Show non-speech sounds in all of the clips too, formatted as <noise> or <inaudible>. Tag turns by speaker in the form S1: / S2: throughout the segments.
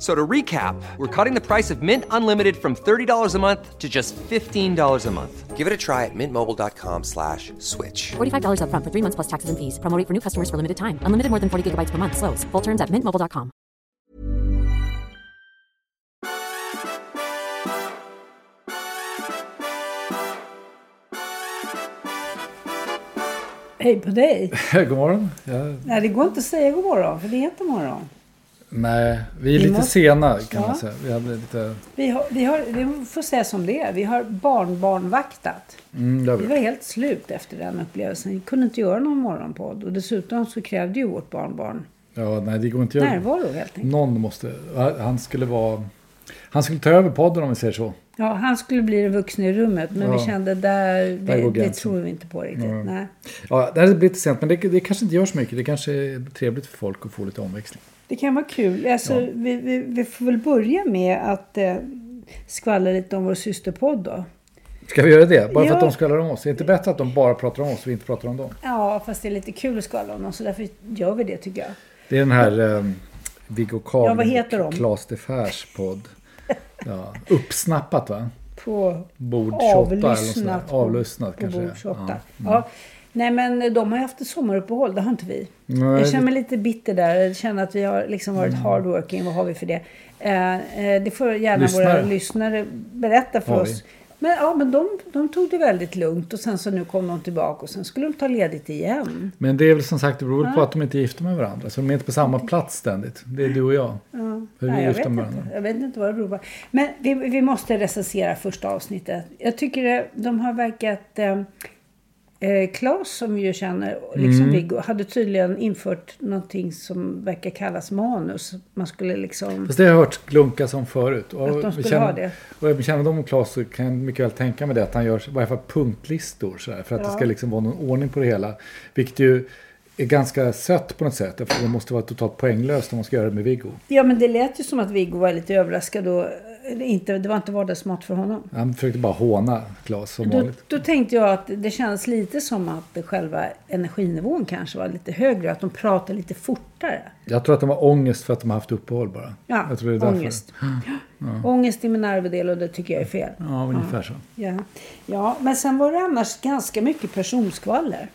S1: F- So to recap, we're cutting the price of Mint Unlimited from $30 a month to just $15 a month. Give it a try at mintmobile.com slash switch.
S2: $45 upfront for three months plus taxes and fees. Promo rate for new customers for limited time. Unlimited more than 40 gigabytes per month. Slows. Full terms at mintmobile.com.
S3: Hej på dig. <laughs>
S4: God morgon. Jag,
S3: Nej, det går inte att säga god morgon, för det är inte morgon.
S4: Nej, vi är
S3: Vi
S4: lite
S3: måste-
S4: sena kan
S3: Ja.
S4: man säga. Vi hade lite...
S3: Vi har, vi har, vi får säga som det är. Vi har barnbarnvaktat.
S4: Mm, det har
S3: Vi
S4: vi.
S3: var helt slut efter den upplevelsen. Vi kunde inte göra någon morgonpodd. Och dessutom så krävde ju vårt barnbarn
S4: Ja, nej, det går inte
S3: närvaro helt enkelt.
S4: Någon måste... Han skulle vara... Han skulle ta över podden om vi säger så.
S3: Ja, han skulle bli den vuxna i rummet. Men
S4: Ja.
S3: vi kände där,
S4: Där
S3: det,
S4: går
S3: det tror vi inte på riktigt.
S4: Mm.
S3: Nej.
S4: Ja, det här blir lite sent, men det, det kanske inte gör så mycket. Det kanske är trevligt för folk att få lite omväxling.
S3: Det kan vara kul. Alltså,
S4: Ja.
S3: vi, vi, vi får väl börja med att eh, skvallra lite om vår systerpodd då.
S4: Ska vi göra det? Bara för
S3: Ja.
S4: att de skvallrar om oss? Är det inte bättre att de bara pratar om oss och vi inte pratar om dem?
S3: Ja, fast det är lite kul att skvallra om dem. Så därför gör vi det tycker jag.
S4: Det är den här eh, Viggo Karl
S3: Ja,
S4: och Claes de Fers podd. Ja, uppsnappat va?
S3: På
S4: Bord 28 eller något sånt
S3: avlyssnat.
S4: Avlyssnat
S3: på,
S4: kanske.
S3: på bord 28.
S4: Ja.
S3: Ja. Nej men de har ju haft ett sommaruppehåll, det har inte vi.
S4: Nej,
S3: jag känner
S4: det-
S3: mig lite bitter där. Jag känner att vi har liksom varit
S4: Mm.
S3: hardworking. Vad har vi för det? Eh, eh, det får gärna våra
S4: Lyssnare.
S3: lyssnare berätta för
S4: Har
S3: oss.
S4: vi.
S3: Men, ja, men de, de tog det väldigt lugnt och sen så nu kom de tillbaka och sen skulle de ta ledigt igen.
S4: Men det är väl som sagt, det beror väl på att de inte är gifta med varandra. Så de är inte på samma plats ständigt. Det är du och jag.
S3: Ja.
S4: Hur är vi
S3: Nej, jag,
S4: gifta med
S3: inte.
S4: varandra?
S3: jag vet inte vad det beror på. Men vi, vi måste recensera första avsnittet. Jag tycker de har verkat... Eh, eh, Claes som vi ju känner, liksom
S4: Mm.
S3: Viggo, hade tydligen infört någonting som verkar kallas manus. Man skulle liksom...
S4: Fast det har jag hört glunkas om förut. Och
S3: Att de skulle
S4: känner,
S3: ha det.
S4: Och jag känner dem om Claes så kan jag mycket väl tänka mig det. Att han gör i varje fall punktlistor. Så här, för att det
S3: Ja.
S4: ska liksom vara någon ordning på det hela. Vilket ju är ganska sött på något sätt. För det måste vara totalt poänglöst om man ska göra det med Viggo.
S3: Ja, men det lät ju som att Viggo var lite överraskad och eller inte, det var inte vardagsmat för honom.
S4: Han försökte bara håna Claes som
S3: Då,
S4: vanligt.
S3: då tänkte jag att det kändes lite som att själva energinivån kanske var lite högre. Att de pratade lite fortare.
S4: Jag tror att de var ångest för att de har haft uppehåll bara.
S3: Ja,
S4: jag tror det är därför.
S3: ångest. Ångest i min arvedel och det tycker jag är fel.
S4: Ja, ungefär så.
S3: Ja. ja, men sen var det annars ganska mycket personskvaller.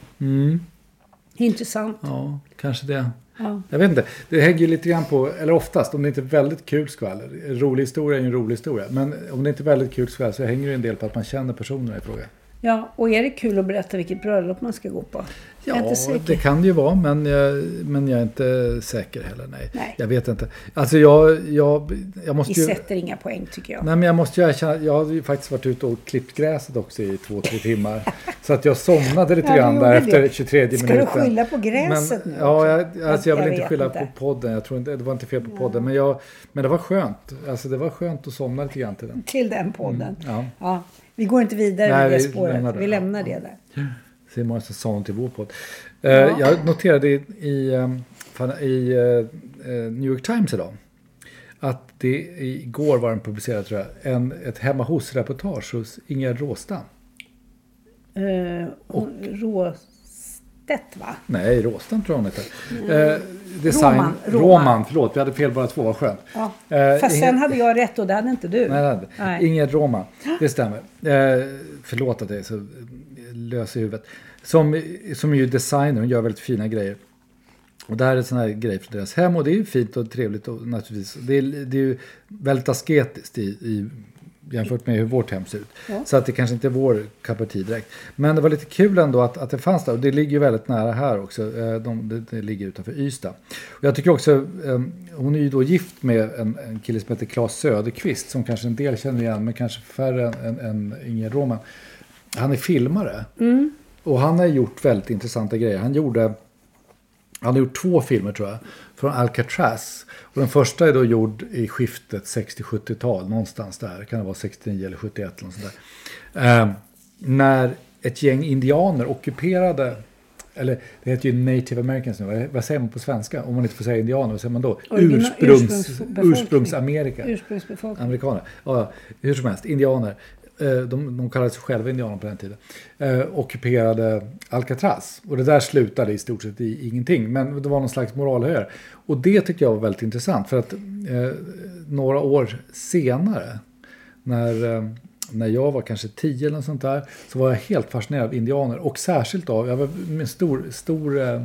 S3: Intressant.
S4: Mm. Ja, kanske det.
S3: Ja.
S4: Jag vet inte. Det hänger ju lite grann på, eller oftast, om det inte är väldigt kul skvaller. En rolig historia är ju en rolig historia. Men om det inte är väldigt kul skvaller så hänger det en del på att man känner personerna i fråga.
S3: Ja, och är det kul att berätta vilket bröllop man ska gå på?
S4: Ja, det kan det ju vara, men jag, men jag är inte säker heller. Nej.
S3: Nej.
S4: Jag vet inte. Alltså jag, jag, jag måste
S3: Vi
S4: ju...
S3: sätter inga poäng tycker jag.
S4: Nej men jag måste ju erkänna, jag har ju faktiskt varit ute och klippt gräset också i två, tre timmar. så att jag somnade lite <laughs>
S3: Ja,
S4: grann där
S3: det.
S4: efter 23
S3: Ska
S4: minuten.
S3: du skylla på gräset
S4: men,
S3: nu
S4: Ja, jag, alltså jag vill inte skylla
S3: inte.
S4: på podden. Jag tror inte, det var inte fel på podden. Men, jag, men det var skönt. Alltså det var skönt att somna lite grann till den.
S3: Till den podden.
S4: Mm, ja.
S3: Vi går inte vidare
S4: Nej,
S3: med det
S4: vi
S3: spåret.
S4: lämnar det.
S3: Vi lämnar det där.
S4: Så imorgon så sa hon till vår podd. Eh, Jag noterade i, i, eh, fan, i eh, eh, New York Times idag. Att det igår var den publicerad tror jag. En, ett hemma hos-reportage hos Ingegerd Råstam.
S3: Uh, och, va?
S4: Nej, Råstam tror jag hon heter. Eh, design,
S3: Roman,
S4: Roman.
S3: Roman.
S4: förlåt. Vi hade fel bara två, vad skönt.
S3: Ja.
S4: Eh,
S3: Fast
S4: ingen-
S3: sen hade jag rätt och det hade inte du.
S4: Nej, hade.
S3: Nej.
S4: Ingrid Roman. Det stämmer. Eh, förlåt att jag är så eh, lös i huvudet. Som, som är ju designer, hon gör väldigt fina grejer. Och det här är en sån här grej för deras hem och det är ju fint och trevligt och naturligtvis. Det är, det är ju väldigt asketiskt i, i, jämfört med hur vårt hem ser ut. Så att det kanske inte är vår cup of tea direkt. Men det var lite kul ändå att, att det fanns där och det ligger ju väldigt nära här också. Eh, De, det, det ligger utanför Ystad. Och jag tycker också, eh, hon är ju då gift med en, en kille som heter Claes Söderqvist som kanske en del känner igen men kanske färre än, än, Ingrid Roman. Han är filmare. Och han har gjort väldigt intressanta grejer. Han gjorde han har gjort två filmer tror jag. Från Alcatraz. Och den första är då gjord i skiftet 60-70-tal. Någonstans där. Kan det vara 69 eller 71 eller sånt där. Eh, när ett gäng indianer ockuperade. Eller det heter ju native americans nu. Vad- säger man på svenska? Om man inte får säga indianer, vad säger man då? Ursprungs,
S3: ursprungsbefolkning.
S4: Ursprungsamerika.
S3: Ursprungsbefolkning.
S4: Amerikaner. Ja, hur som helst, indianer. Eh, de, de kallade sig själva indianer på den tiden. Eh, ockuperade Alcatraz. Och det där slutade i stort sett i ingenting. Men det var någon slags moralhöjare. Och det tyckte jag var väldigt intressant. För att eh, några år senare, när, eh, när jag var kanske tio eller något sånt där, så var jag helt fascinerad av indianer. Och särskilt av, jag var med stor, stor eh,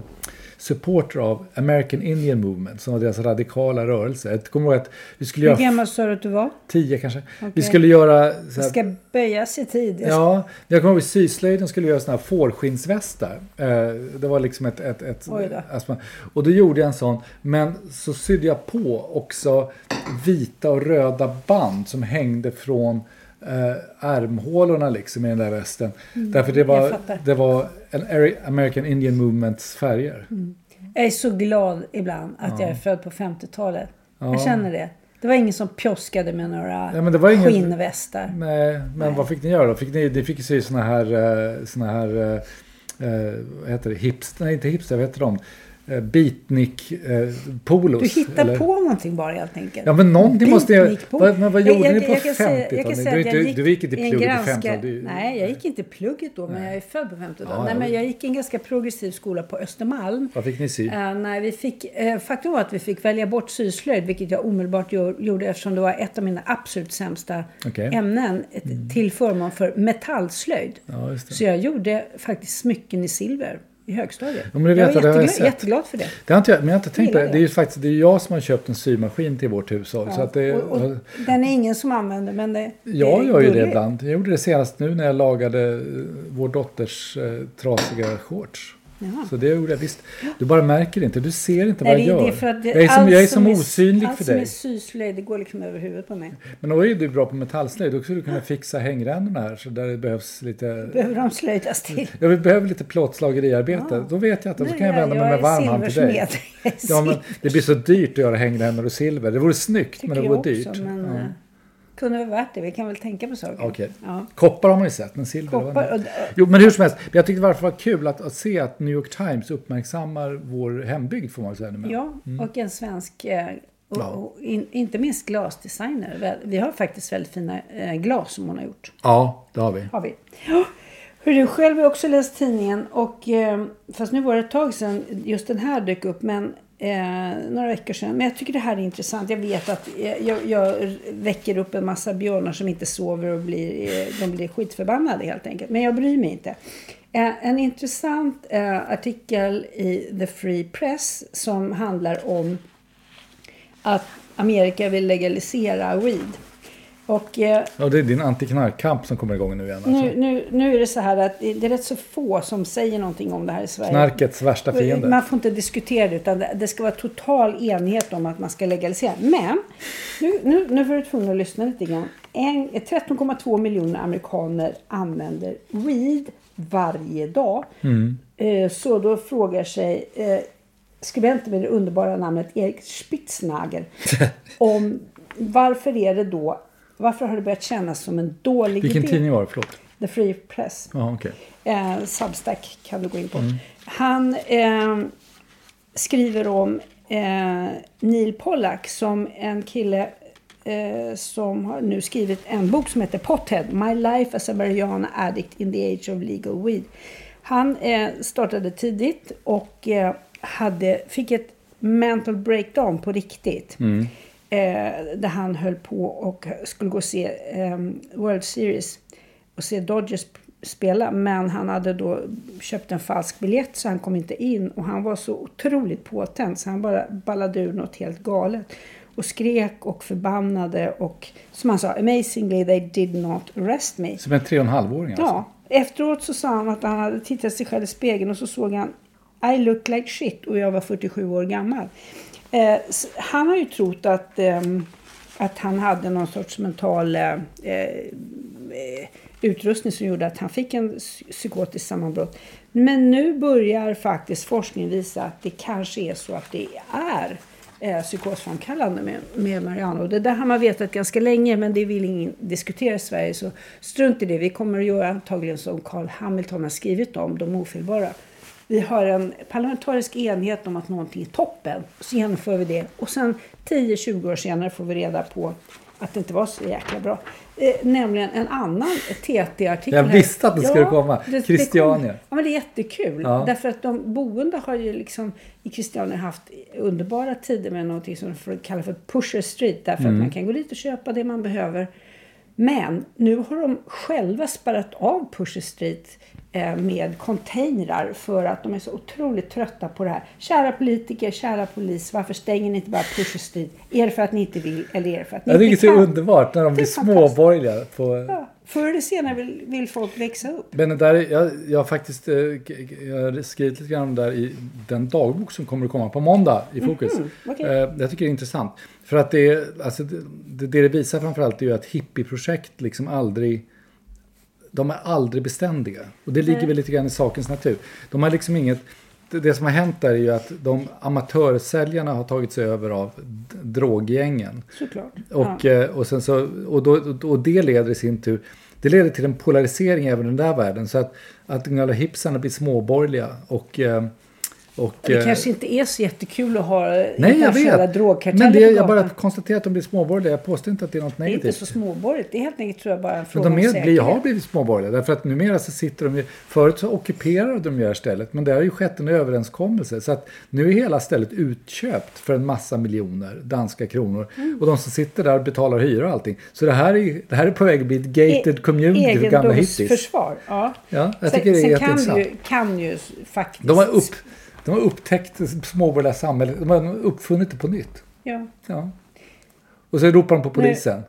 S4: supporter av American Indian Movement, som var deras radikala rörelse. Jag kommer ihåg att vi skulle
S3: Hur
S4: göra
S3: gammal sa du att du var?
S4: Tio kanske. Vi
S3: Okej.
S4: skulle göra... Så här,
S3: ska böjas i tid. Ska-
S4: Ja, jag kommer ihåg i syslöjden skulle vi göra såna här fårskinnsvästar. Eh, det var liksom ett... ett, ett
S3: då.
S4: alltså, och då gjorde jag en sån. Men så sydde jag på också vita och röda band som hängde från eh, ärmhålorna liksom i den där västen. Därför det
S3: Mm,
S4: var, det var en American Indian Movements färger.
S3: Jag är så glad ibland att jag är född på 50-talet. Jag känner det. Det var ingen som pjoskade med några
S4: Ja, men det var ingen-
S3: skinnvästar.
S4: Nej, men vad fick ni göra då? Fick ni, ni fick ju såna här, eh, såna här eh, eh, vad heter det, hipster, nej inte hipster, vad heter de? Eh, beatnik eh, polos.
S3: Du hittar
S4: eller?
S3: på någonting bara helt enkelt.
S4: Ja men någonting måste jag...
S3: På.
S4: Vad, men vad gjorde
S3: jag-
S4: ni på
S3: jag jag kan
S4: 50-talet?
S3: säga
S4: Du, du,
S3: gick
S4: inte
S3: i
S4: plugget på
S3: ganska-
S4: 50-talet? Du-
S3: Nej, jag gick inte plugget då, men jag är född på 50-talet.
S4: Ja,
S3: Nej, men jag gick i en ganska progressiv skola på Östermalm.
S4: Vad fick ni sy?
S3: Eh, nej, vi fick, uh, faktum var att vi fick välja bort syslöjd, vilket jag omedelbart gjorde eftersom det var ett av mina absolut sämsta.
S4: Mm.
S3: ämnen ett- till förmån för metallslöjd.
S4: Ja.
S3: Så jag gjorde faktiskt smycken i silver i högstadiet.
S4: Ja,
S3: jag
S4: jag,
S3: var
S4: har jag
S3: jätteglad, för det.
S4: Det har inte jag, men jag har inte tänkt på det. Det är ju faktiskt det är jag som har köpt en symaskin till vårt hushåll. Så att det,
S3: och, och, den är ingen som använder, men det, det
S4: jag gör ju det ibland. Jag gjorde det senast nu när jag lagade eh, vår dotters eh, trasiga shorts.
S3: Jaha.
S4: Så det gjorde jag visst. Du bara märker det inte. Du ser inte
S3: Nej,
S4: vad jag gör.
S3: det,
S4: jag är som,
S3: allt
S4: jag är som
S3: är-
S4: osynlig
S3: allt
S4: för
S3: som
S4: dig.
S3: är syslöjd, det går liksom över huvudet på mig.
S4: Men då är du bra på metallslöjd. Då skulle du kunna fixa hängrännorna här. Så där det behövs lite...
S3: Behöver de slöjdas till?
S4: Jag vill- behöver lite plåtslageriarbete.
S3: Ja.
S4: Då vet jag att då kan jag vända mig med varm hand till dig. <laughs> Ja, men det blir så dyrt att göra hängrännor och silver. Det vore snyggt, men det
S3: tycker
S4: vore dyrt.
S3: också, men
S4: Ja.
S3: Kunde vara värt det. Vi kan väl tänka på saker.
S4: Okej.
S3: Ja.
S4: Koppar har man ju sett, men silver
S3: Koppar, och,
S4: Jo, men hur som helst. Jag tyckte varför det var kul att, att se att New York Times uppmärksammar vår hembygd, får man väl säga. numera.
S3: ja, och en svensk, eh, och,
S4: Ja.
S3: och in, inte minst glasdesigner. Väl, Vi har faktiskt väldigt fina eh, glas som hon har gjort.
S4: ja, det har vi.
S3: Har vi. Ja. Hörru, själv har också läst tidningen och eh, fast nu var det ett tag sedan just den här dök upp men eh, några veckor sedan. Men jag tycker det här är intressant. Jag vet att eh, jag, jag väcker upp en massa björnar som inte sover och blir, eh, de blir skitförbannade helt enkelt. Men jag bryr mig inte. Eh, en intressant eh, artikel i The Free Press som handlar om att Amerika vill legalisera weed. Och eh,
S4: Ja, det är din antiknarkkamp som kommer igång nu igen. Alltså.
S3: nu, nu, nu är det så här att det är rätt så få som säger någonting om det här i Sverige.
S4: Knarkets värsta fiende.
S3: Man får inte diskutera det utan det- ska vara total enighet om att man ska legalisera. Men nu, nu, nu får du tvungen att lyssna lite grann. En- 13,2 miljoner amerikaner använder weed varje dag.
S4: Mm.
S3: Eh, Så då frågar sig eh, skribenten med det underbara namnet Erik Spitznagel <laughs> om varför är det då varför har det börjat kännas som en dålig
S4: Vilken
S3: idé?
S4: tidning var det? Förlåt.
S3: The Free Press.
S4: Ja, okej.
S3: Eh, Substack kan du gå in på. Han eh, skriver om eh, Neil Pollack som en kille eh, som har nu skrivit en bok som heter Pothead. My life as a marijuana addict in the age of legal weed. Han eh, startade tidigt och eh, hade, fick ett mental breakdown på riktigt.
S4: Mm.
S3: Eh, där han höll på och skulle gå och se eh, World Series och se Dodgers spela. Men han hade då köpt en falsk biljett så han kom inte in. Och han var så otroligt påtänd så han bara ballade ur något helt galet. Och skrek och förbannade och som han sa, amazingly they did not arrest me.
S4: Som en tre och en halvåring alltså?
S3: Ja, efteråt så sa han att han hade tittat sig själv i spegeln och så såg han I look like shit och jag var 47 år gammal. Eh, han har ju trott att, eh, att han hade någon sorts mental eh, eh, utrustning som gjorde att han fick en psykotisk sammanbrott. Men nu börjar faktiskt forskningen visa att det kanske är så att det är eh, psykosframkallande med, med Mariano. Det där har man vetat ganska länge men det vill ingen diskutera i Sverige så strunt i det. Vi kommer att göra antagligen som Carl Hamilton har skrivit om, de ofelbara. Vi har en parlamentarisk enhet om att någonting är toppen. Så genomför vi det. Och sen 10-20 år senare får vi reda på att det inte var så jäkla bra. Eh, nämligen en annan TT-artikel.
S4: Jag visste att det skulle komma.
S3: det- det
S4: Christiania.
S3: kommer. Ja, men det är jättekul.
S4: Ja.
S3: Därför att de boende har ju liksom i Christiania haft underbara tider med någonting som de kallar för Pusher Street. Därför
S4: Mm.
S3: att man kan gå dit och köpa det man behöver. Men nu har de själva spärrat av Pusher Street med containrar för att de är så otroligt trötta på det här. Kära politiker, kära polis, varför stänger ni inte bara Pusher Street? Är det för att ni inte vill eller är det för att ni
S4: Jag tycker
S3: inte
S4: det är så
S3: kan?
S4: underbart när de blir småborgerliga. På...
S3: Ja, förr eller senare vill, vill folk växa upp.
S4: Men där, är- jag, jag har faktiskt eh, jag har skrivit lite grann om där i den dagbok som kommer att komma på måndag i Fokus.
S3: Mhm, okej.
S4: Eh, Jag tycker det är intressant. För att det, alltså, det, det det visar framförallt är ju att hippieprojekt liksom aldrig de är aldrig beständiga. Och det ligger väl lite grann i sakens natur. De har liksom inget... Det, som har hänt där är ju att de amatörsäljarna har tagit sig över av droggängen.
S3: Såklart.
S4: Och, eh, och, sen så, och, då, och det leder i sin tur det leder till en polarisering även i den där världen. Så att, att gamla hipsarna blir småborgerliga. Och, eh, och,
S3: Det
S4: eh,
S3: kanske inte är så jättekul att ha
S4: Nej, jag vet.
S3: drogkarteller
S4: Men det, jag bara konstaterar att de blir småborgerliga. Jag påstår inte att det är något
S3: Det är inte
S4: negativt.
S3: så småborgerligt. Det är helt enkelt tror jag bara en
S4: Men
S3: fråga
S4: de
S3: om
S4: är,
S3: säkerhet.
S4: blir, har blivit småborgerliga. Därför att numera så sitter de ju... Förut så ockuperade de ju det här stället. Men det har ju skett en överenskommelse. Så att nu är hela stället utköpt för en massa miljoner danska kronor.
S3: Mm.
S4: Och de som sitter där betalar hyra och allting. Så det här är, det här är på väg att bli ett gated community gamla hippies.
S3: Egendomsförsvar. Ja.
S4: Ja, jag tycker det är
S3: sen kan
S4: jätteintressant.
S3: ju, kan ju faktiskt...
S4: De har, upp, de har upptäckt det småborgerliga samhället. De har uppfunnit det på nytt.
S3: Ja.
S4: Ja. Och så ropar de på polisen.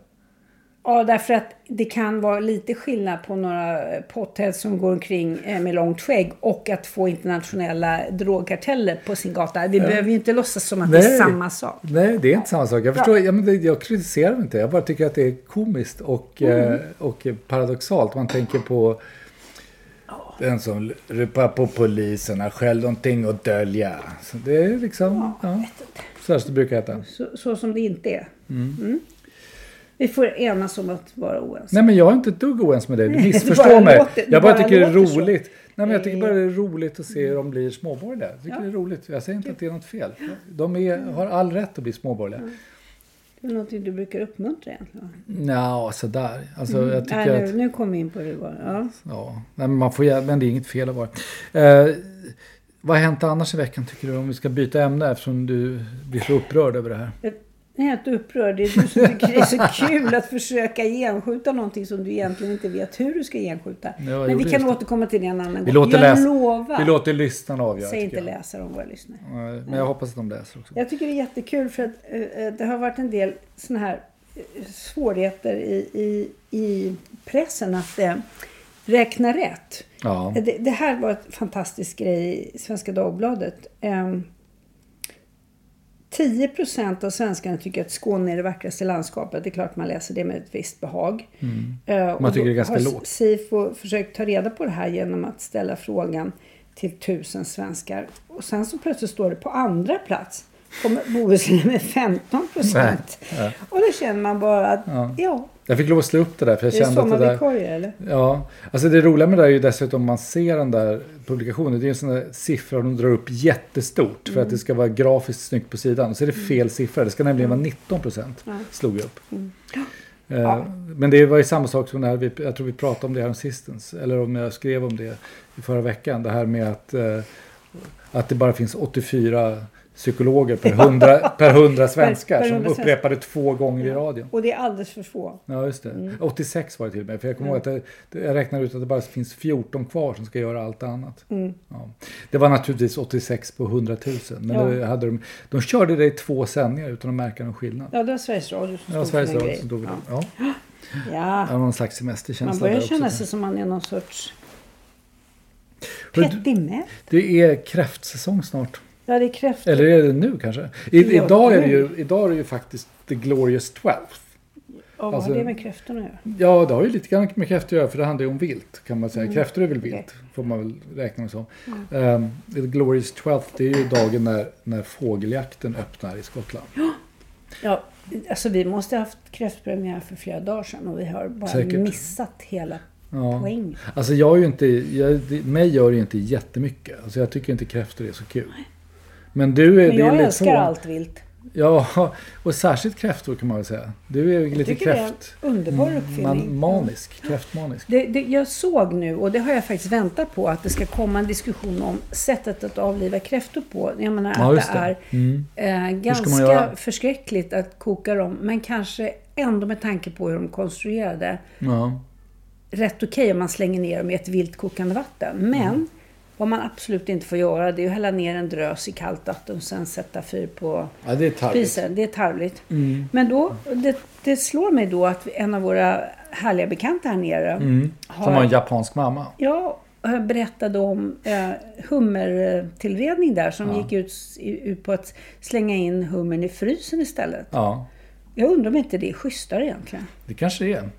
S3: ja, därför att det kan vara lite skillnad på några potheads som går omkring eh, med långt skägg och att få internationella drogkarteller på sin gata. Vi behöver ju inte låtsas som att det är
S4: Nej.
S3: samma sak.
S4: Nej, det är inte samma sak. Jag, förstår, ja, men det, jag kritiserar inte. Jag bara tycker att det är komiskt och,
S3: Mm.
S4: eh, och paradoxalt. Man tänker på den som ropar på polisen har själv någonting att dölja. Så det är liksom... Ja, så här det brukar heta.
S3: Så, så som det inte är. Mm. Vi får enas om att vara oense.
S4: Nej, men jag är inte ett dugg oense med dig. Du <laughs> missförstår mig.
S3: låter-
S4: jag bara
S3: bara
S4: tycker det är
S3: låter så.
S4: roligt. Nej, men jag tycker bara det är roligt att se hur de blir småborgerliga. Jag tycker det är roligt. Jag säger inte att det är något fel. De är, har all rätt att bli småborgerliga.
S3: Det är någonting du brukar uppmuntra egentligen.
S4: Ja, sådär. Alltså, jag tycker
S3: Nej,
S4: att...
S3: nu, nu kommer vi in på det bara. Ja.
S4: Ja, nej, men, man får, men det är inget fel att vara. Eh, vad har hänt annars i veckan tycker du? Om vi ska byta ämne eftersom du blir så upprörd över det här.
S3: Jag är helt upprörd. Det är du som tycker det är så kul att försöka genskjuta någonting som du egentligen inte vet hur du ska genskjuta.
S4: jag
S3: Men vi kan
S4: det.
S3: återkomma till det en annan
S4: Vi
S3: gång.
S4: låter,
S3: jag lovar.
S4: vi låter lyssnarna avgöra.
S3: Säg inte läsare om våra lyssnare.
S4: Nej, Men jag hoppas att de läser också.
S3: Jag tycker det är jättekul för att eh, det har varit en del såna här eh, svårigheter i, i, i pressen att eh, räkna rätt.
S4: Ja.
S3: Det, det här var ett fantastisk grej i Svenska Dagbladet. Ehm, 10 procent av svenskarna tycker att Skåne är det vackraste landskapet. Det är klart man läser det med ett visst behag. Eh, och
S4: Man tycker det är ganska
S3: har
S4: lågt.
S3: Sifo försökt ta reda på det här genom att ställa frågan till tusen svenskar. Och sen så plötsligt står det på andra plats kommer Bohuslän med 15 procent. Och då känner man bara att
S4: Ja.
S3: ja,
S4: Jag fick lov att slå upp det där för jag
S3: det är
S4: kände att det där...
S3: sommarvikarier eller?
S4: Ja, alltså det roliga med det är ju dessutom om man ser den där publikationen. Det är en sån där siffra de drar upp jättestort för att det ska vara grafiskt snyggt på sidan. Så är det fel siffra. Det ska nämligen vara 19 procent. Slog jag upp. Eh, Men det var ju samma sak som när vi, jag tror vi pratade om det här sistens, eller om jag skrev om det i förra veckan. Det här med att, eh, att det bara finns 84 psykologer per <laughs> 100, per 100 svenskar
S3: per
S4: som
S3: 100 svenskar.
S4: upprepade två gånger i radion.
S3: Och det är alldeles för få.
S4: Ja, just det.
S3: Mm.
S4: 86 var det till och med. För jag kommer ihåg att det, det- jag räknade ut att det bara finns 14 kvar som ska göra allt annat.
S3: Mm.
S4: Ja. Det var naturligtvis 86 på 100 000. Men
S3: Ja.
S4: det hade de, de körde det i två sändningar utan att märka någon skillnad.
S3: Ja, det var Sveriges Radio som
S4: var
S3: stod för
S4: Sveriges
S3: den
S4: Radio
S3: grejen. Ja.
S4: Ja.
S3: Ja,
S4: Det var någon slags semesterkänsla
S3: man börjar känna sig som man är någon sorts
S4: Hör du-
S3: pettimä.
S4: Det är kräftsäsong snart.
S3: Ja, det är kräftor.
S4: Eller är det nu kanske? I,
S3: Ja,
S4: idag, är det ju, idag är det ju faktiskt The Glorious 12.
S3: Och vad
S4: alltså-
S3: har det med kräftorna att göra?
S4: Ja, det har ju lite grann med kräftor att göra för det handlar ju om vilt kan man säga.
S3: Mm.
S4: Kräftor är väl vilt, får man väl räkna med som. Um, The Glorious 12 det är ju dagen när, när fågeljakten öppnar i Skottland.
S3: Ja, alltså vi måste ha haft kräftpremiär för flera dagar sedan och vi har bara
S4: Säkert.
S3: missat hela
S4: Ja.
S3: poängen.
S4: Alltså jag är ju inte, jag, mig gör det ju inte jättemycket. Alltså jag tycker inte kräftor är så kul. Men du är,
S3: Men
S4: är
S3: jag
S4: lite
S3: älskar
S4: så.
S3: allt vilt.
S4: Ja, <laughs> och särskilt kräftor kan man väl säga. Du är ju lite
S3: tycker det är en
S4: kräft...
S3: underbar uppfinning.
S4: Man, manisk, kräftmanisk.
S3: Det, det, jag såg nu, och det har jag faktiskt väntat på, att det ska komma en diskussion om sättet att avliva kräftor på. Jag menar
S4: Ja,
S3: att det är
S4: Mm.
S3: eh, ganska förskräckligt att koka dem, men kanske ändå med tanke på hur de är konstruerade
S4: Ja.
S3: rätt okej om man slänger ner dem i ett vilt kokande vatten. Men
S4: Mm.
S3: Vad man absolut inte får göra det är att hälla ner en drös i kallt vatten och sen sätta fyr på
S4: ja, det är
S3: spisen. Det är tarvligt.
S4: Mm.
S3: Men då, det, det slår mig då att en av våra härliga bekanta här nere
S4: Mm. Som har en japansk mamma.
S3: Ja, jag berättade om eh, hummertillredning där som gick ut, ut på att slänga in hummern i frysen istället.
S4: Ja,
S3: Jag undrar om inte det är schysstare egentligen.
S4: det kanske är.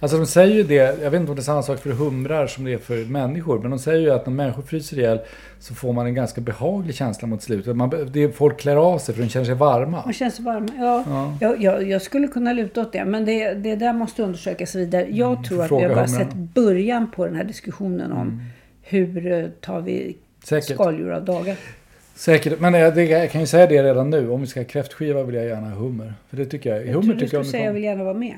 S4: Alltså de säger ju det, jag vet inte om det är samma sak för humrar som det är för människor, men de säger ju att när människor fryser ihjäl så får man en ganska behaglig känsla mot slutet. Man, det är, folk klär av sig för de känner sig varma.
S3: Man känns varm. Ja,
S4: Ja.
S3: Jag, jag, jag skulle kunna luta åt det, men det, det där måste undersökas vidare. Jag tror att vi har bara sett början på den här diskussionen om hur eh, tar vi
S4: Säkert.
S3: skaldjur av dagar.
S4: Säkert, men jag, det, jag kan ju säga det redan nu. Om vi ska ha kräftskiva vill jag gärna ha hummer. För det tycker jag.
S3: Jag
S4: hummer
S3: du
S4: tycker jag
S3: skulle säga jag vill gärna vara med.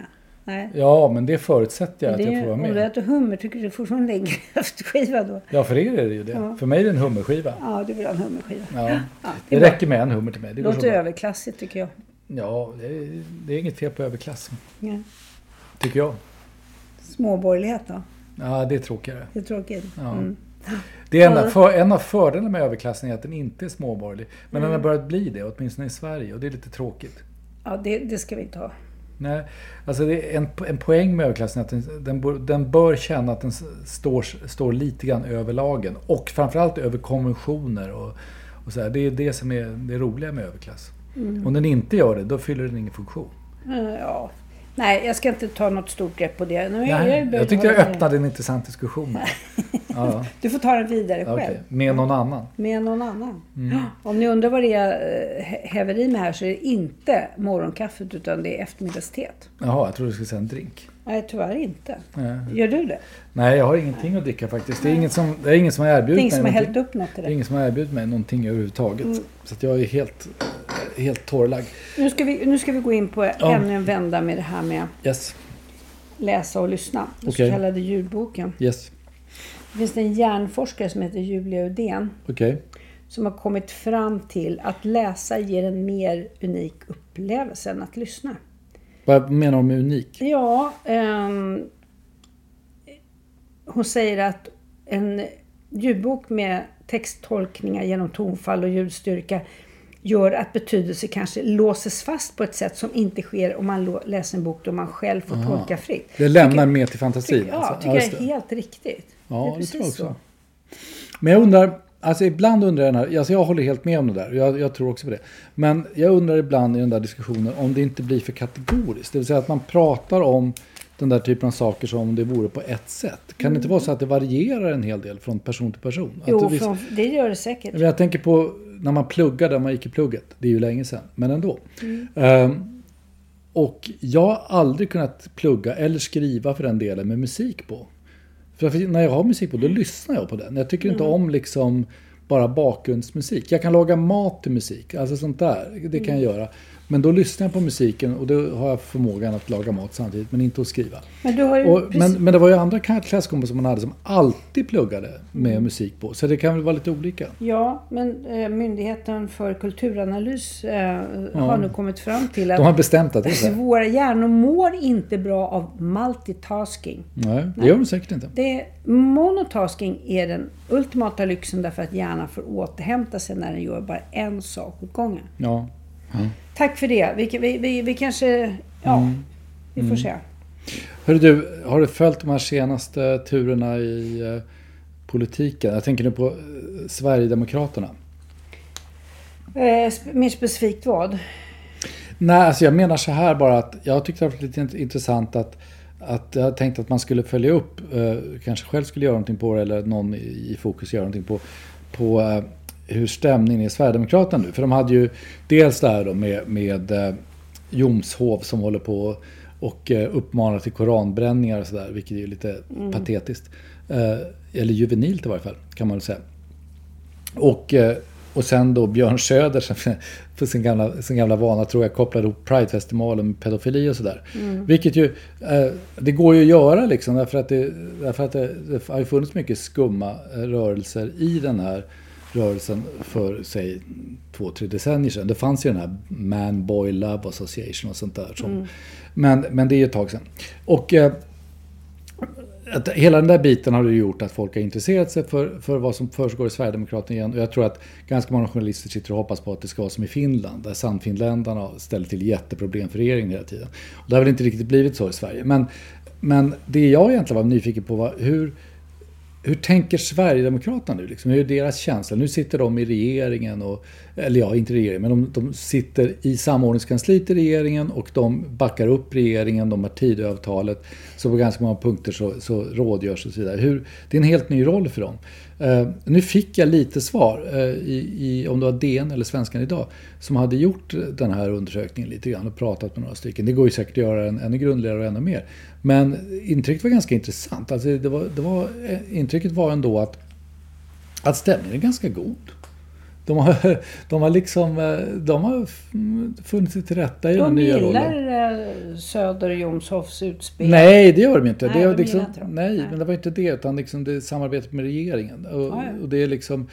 S3: Nej.
S4: Ja, men det förutsätter jag att
S3: det,
S4: jag får vara
S3: om du
S4: med.
S3: äter hummer, tycker du fortfarande det är en kräftskiva då?
S4: Ja, för er är det ju det.
S3: Ja.
S4: För mig är det en hummerskiva.
S3: Ja, du vill ha en hummerskiva.
S4: Ja.
S3: Ja,
S4: Det
S3: bra.
S4: räcker med en hummer till mig. Det
S3: Låter överklassigt tycker jag.
S4: Ja, det är, det är inget fel på överklass.
S3: Ja.
S4: Tycker jag.
S3: Småborgerlighet då?
S4: Ja, det är tråkigare.
S3: Det är tråkigt.
S4: Ja.
S3: Mm.
S4: Det är en,
S3: Ja.
S4: för, en av fördelarna med överklassen är att den inte är småborgerlig. Men
S3: Mm.
S4: den har börjat bli det, åtminstone i Sverige. Och det är lite tråkigt.
S3: Ja, det, det ska vi inte ha.
S4: Nej, alltså det är en, en poäng med överklassen är att den, den, bör, den bör känna att den står, står lite grann över lagen. Och framförallt över konventioner och, och så här. Det är det som är det roliga med överklass.
S3: Mm.
S4: Om den inte gör det, då fyller den ingen funktion.
S3: Eh, Ja. Nej, jag ska inte ta något stort grepp på det. Nu, är
S4: Nej,
S3: börjar
S4: jag tyckte jag öppnade en intressant diskussion. <laughs> Ja, <laughs>
S3: Du får ta den vidare
S4: ja,
S3: själv.
S4: okej. Med någon annan.
S3: Med någon annan.
S4: Mm.
S3: Ja. Om ni undrar vad det är jag eh, häver i mig här så är det inte morgonkaffet utan det är eftermiddagsteet.
S4: Jaha, jag trodde du skulle säga en drink.
S3: Nej, tyvärr inte.
S4: Nej.
S3: Gör du det?
S4: Nej, jag har ingenting att dricka faktiskt. Det är ingen som, det är ingen som har erbjudit
S3: är ingen som har
S4: mig
S3: hällt upp något till
S4: Det är
S3: det.
S4: ingen som har erbjudit mig någonting överhuvudtaget.
S3: Mm.
S4: Så jag är helt, helt torrlagd.
S3: Nu ska, vi, nu ska vi gå in på ännu en vända med det här med
S4: Yes,
S3: läsa och lyssna. Den
S4: Okej.
S3: så kallade ljudboken.
S4: yes.
S3: Det finns en hjärnforskare som heter Julia Udén
S4: Okej.
S3: som har kommit fram till att läsa ger en mer unik upplevelse än att lyssna.
S4: Vad menar du med unik?
S3: Ja, ehm, hon säger att en ljudbok med texttolkningar genom tonfall och ljudstyrka gör att betydelse kanske låses fast på ett sätt som inte sker om man läser en bok då man själv får tolka fritt.
S4: Det lämnar
S3: Tycker-
S4: mer till fantasin.
S3: Ja,
S4: alltså.
S3: tycker
S4: just
S3: jag är helt riktigt.
S4: Ja, det,
S3: precis
S4: tror jag också.
S3: så.
S4: Men jag undrar, alltså ibland undrar jag, den här, alltså jag håller helt med om det där, jag, jag tror också på det. Men jag undrar ibland i den där diskussionen om det inte blir för kategoriskt. Det vill säga att man pratar om den där typen av saker som om det vore på ett sätt. Kan det inte vara så att det varierar en hel del från person till person?
S3: Jo,
S4: det visst-
S3: från, det gör det säkert.
S4: Jag tänker på när man pluggade, när man gick i plugget. Det är ju länge sedan, men ändå. Ehm, och jag har aldrig kunnat plugga eller skriva för den delen med musik på. För när jag har musik på, då lyssnar jag på den. Jag tycker inte om liksom bara bakgrundsmusik. Jag kan laga mat till musik, alltså sånt där. Det kan jag göra. Men då lyssnar jag på musiken och då har jag förmågan att laga mat samtidigt, men inte att skriva.
S3: Men,
S4: Och,
S3: precis-
S4: men, men det var ju andra klasskompisar man hade som alltid pluggade med
S3: Mm.
S4: musik på. Så det kan väl vara lite olika.
S3: Ja, men eh, Myndigheten för kulturanalys eh, har nu kommit fram till att
S4: De har bestämt att det är så. <laughs>
S3: våra hjärnor mår inte bra av multitasking.
S4: Nej, det gör de säkert inte.
S3: Det, monotasking är den ultimata lyxen därför att hjärnan får återhämta sig när den gör bara en sak åt gången.
S4: Ja.
S3: Tack för det. Vi, vi, vi, vi kanske... Ja,
S4: Mm.
S3: vi får se.
S4: Hörru du, har du följt de här senaste turerna i eh, politiken? Jag tänker nu på eh, Sverigedemokraterna.
S3: Eh, mer specifikt vad?
S4: Nej, alltså jag menar så här bara att jag tyckte det var lite int- intressant att, att jag tänkte att man skulle följa upp, eh, kanske själv skulle göra någonting på det eller någon i i Fokus göra någonting på, på eh, hur stämningen är i Sverigedemokraterna nu. För de hade ju dels det här då med, med eh, Jomshov som håller på och eh, uppmanar till koranbränningar och sådär, vilket är lite patetiskt. Eh, eller juvenilt i varje fall, kan man väl säga. Och, eh, och sen då Björn Söder som <laughs> för sin gamla, sin gamla vana tror jag kopplade ihop Pridefestivalen med pedofili och sådär. Vilket ju, eh, det går ju att göra liksom därför att, det, därför att det, det har funnits mycket skumma eh, rörelser i den här rörelsen för, säg, två, tre decennier sedan. Det fanns ju den här Man Boy Love Association och sånt där. Som, men, men det är ju ett tag sedan. Och eh, att hela den där biten har ju gjort att folk har intresserat sig för, för vad som försiggår i Sverigedemokraterna igen. Och jag tror att ganska många journalister sitter och hoppas på att det ska vara som i Finland, där Sannfinländarna ställer till jätteproblem för regeringen hela tiden. Och det har väl inte riktigt blivit så i Sverige. Men, men det jag egentligen var nyfiken på var hur, hur tänker Sverigedemokraterna nu? Liksom? Hur är deras känsla? Nu sitter de i regeringen, och, eller ja, inte regeringen, men de, de sitter i samordningskansliet i regeringen och de backar upp regeringen, de har Tidöavtalet. Så på ganska många punkter så, så rådgörs och så vidare. Hur, det är en helt ny roll för dem. Eh, nu fick jag lite svar, eh, i, i, om det var DN eller Svenskan idag, som hade gjort den här undersökningen lite grann och pratat med några stycken. Det går ju säkert att göra den ännu grundligare och ännu mer. Men intrycket var ganska intressant. Alltså det var, det var, eh, intrycket var ändå att, att stämningen är ganska god. De har, <laughs> de har liksom eh, de har funnit sig till rätta i den
S3: De
S4: nya rollen.
S3: gillar eh, Söder Jomshofs utspel.
S4: Nej, det gör de inte.
S3: Nej,
S4: det
S3: de
S4: liksom,
S3: inte
S4: nej,
S3: Nej.
S4: men det var inte det. Utan liksom det är samarbetet med regeringen. Och,
S3: Ja, ja.
S4: och det är liksom...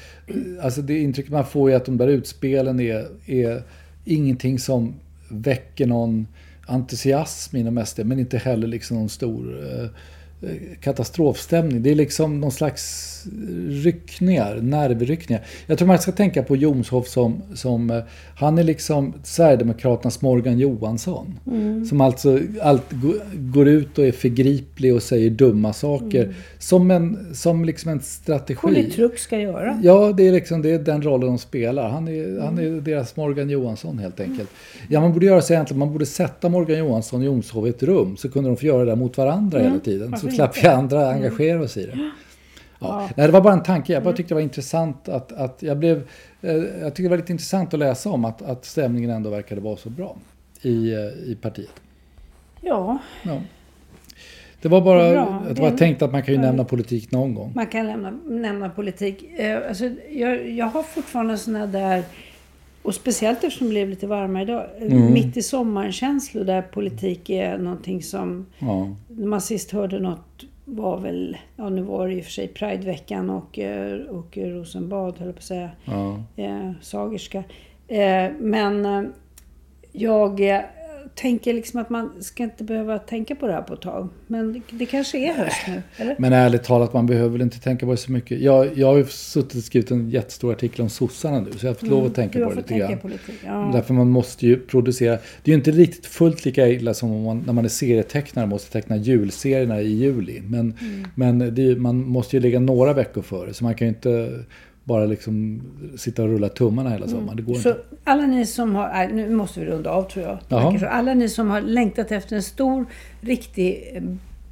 S4: Alltså det intrycket man får är att de där utspelen är, är ingenting som väcker någon entusiasm inom SD. Men inte heller liksom någon stor eh, katastrofstämning. Det är liksom någon slags ryckningar, nervryckningar. Jag tror man ska tänka på Jomshof som, som eh, han är liksom Sverigedemokraternas Morgan Johansson. Som alltså allt går ut och är förgriplig och säger dumma saker. Som, en, som liksom en strategi.
S3: Politruk ska göra.
S4: Ja, det är, liksom, det är den rollen de spelar. Han är, han är deras Morgan Johansson helt enkelt. Ja, man borde göra så egentligen. Man borde sätta Morgan Johansson och Jomshof i ett rum. Så kunde de få göra det mot varandra hela tiden. Så slapp vi andra engagera oss i det. Ja. Nej, det var bara en tanke. Jag bara tyckte det var intressant att, att jag blev... Eh, jag tyckte det var lite intressant att läsa om att, att stämningen ändå verkade vara så bra i, eh, i partiet.
S3: Ja,
S4: Ja. Det var bara... Det var
S3: Det-
S4: tänkt att man kan ju nämna politik någon gång.
S3: man kan lämna, nämna politik. Eh, alltså, jag, jag har fortfarande såna där, och speciellt eftersom det blev lite varmare idag,
S4: Mm.
S3: mitt i sommaren-känslor där politik är någonting som,
S4: Ja.
S3: när man sist hörde något var väl, ja nu var det i och för sig Prideveckan och, eh, och Rosenbad höll jag på att säga.
S4: Ja.
S3: eh, Sagerska. Eh, men eh, jag eh, tänker liksom att man ska inte behöva tänka på det här på ett tag. Men det, det kanske är höst nu, eller?
S4: Men ärligt talat, man behöver väl inte tänka på det så mycket. Jag, jag har ju suttit och skrivit en jättestor artikel om sossarna nu, så jag har fått lov att tänka
S3: Mm, Du
S4: på det lite
S3: tänka
S4: grann.
S3: på lite. Ja.
S4: Därför man måste ju producera. Det är ju inte riktigt fullt lika illa som om man, när man är serietecknare och måste teckna julserierna i juli. Men,
S3: Mm.
S4: men det man måste ju ligga några veckor före. Så man kan ju inte bara liksom sitta och rulla tummarna hela sommaren. Det går
S3: Mm. Så
S4: inte.
S3: alla ni som har, nej, nu måste vi runda av tror jag. Alla ni som har längtat efter en stor, riktig eh,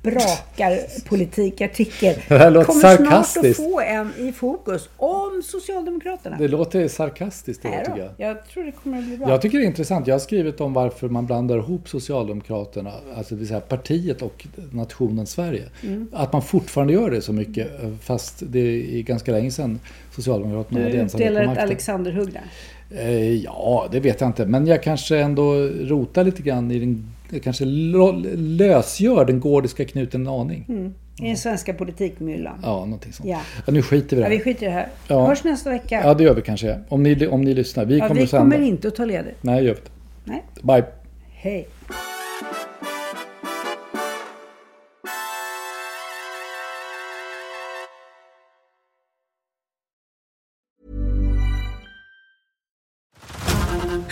S3: brakarpolitikartikel
S4: Det här låter
S3: kommer snart att få en i fokus om Socialdemokraterna.
S4: Det låter sarkastiskt det
S3: Nej
S4: tycker jag.
S3: jag tror det kommer att bli bra.
S4: Jag tycker det är intressant. Jag har skrivit om varför man blandar ihop Socialdemokraterna, alltså det vill säga partiet och nationen Sverige.
S3: Mm.
S4: Att man fortfarande gör det så mycket, fast det är ganska länge sedan Socialdemokraterna hade
S3: du
S4: ensamhet
S3: utdelar
S4: på makten.
S3: Alexanderhugg där.
S4: Eh, ja, det vet jag inte. Men jag kanske ändå rotar lite grann i den... Kanske lösgör den gordiska knuten en aning.
S3: I den svenska politikmyllan. Ja.
S4: Ja, någonting sånt.
S3: Ja.
S4: Ja. nu skiter vi i det
S3: vi
S4: här.
S3: skiter i det här.
S4: Ja.
S3: Hörs nästa vecka.
S4: Ja, det gör vi kanske. Om ni, om ni lyssnar. Vi
S3: Ja,
S4: kommer
S3: vi
S4: sända.
S3: kommer inte att ta ledigt.
S4: Nej, gör vi inte.
S3: Nej.
S4: Bye.
S3: Hej.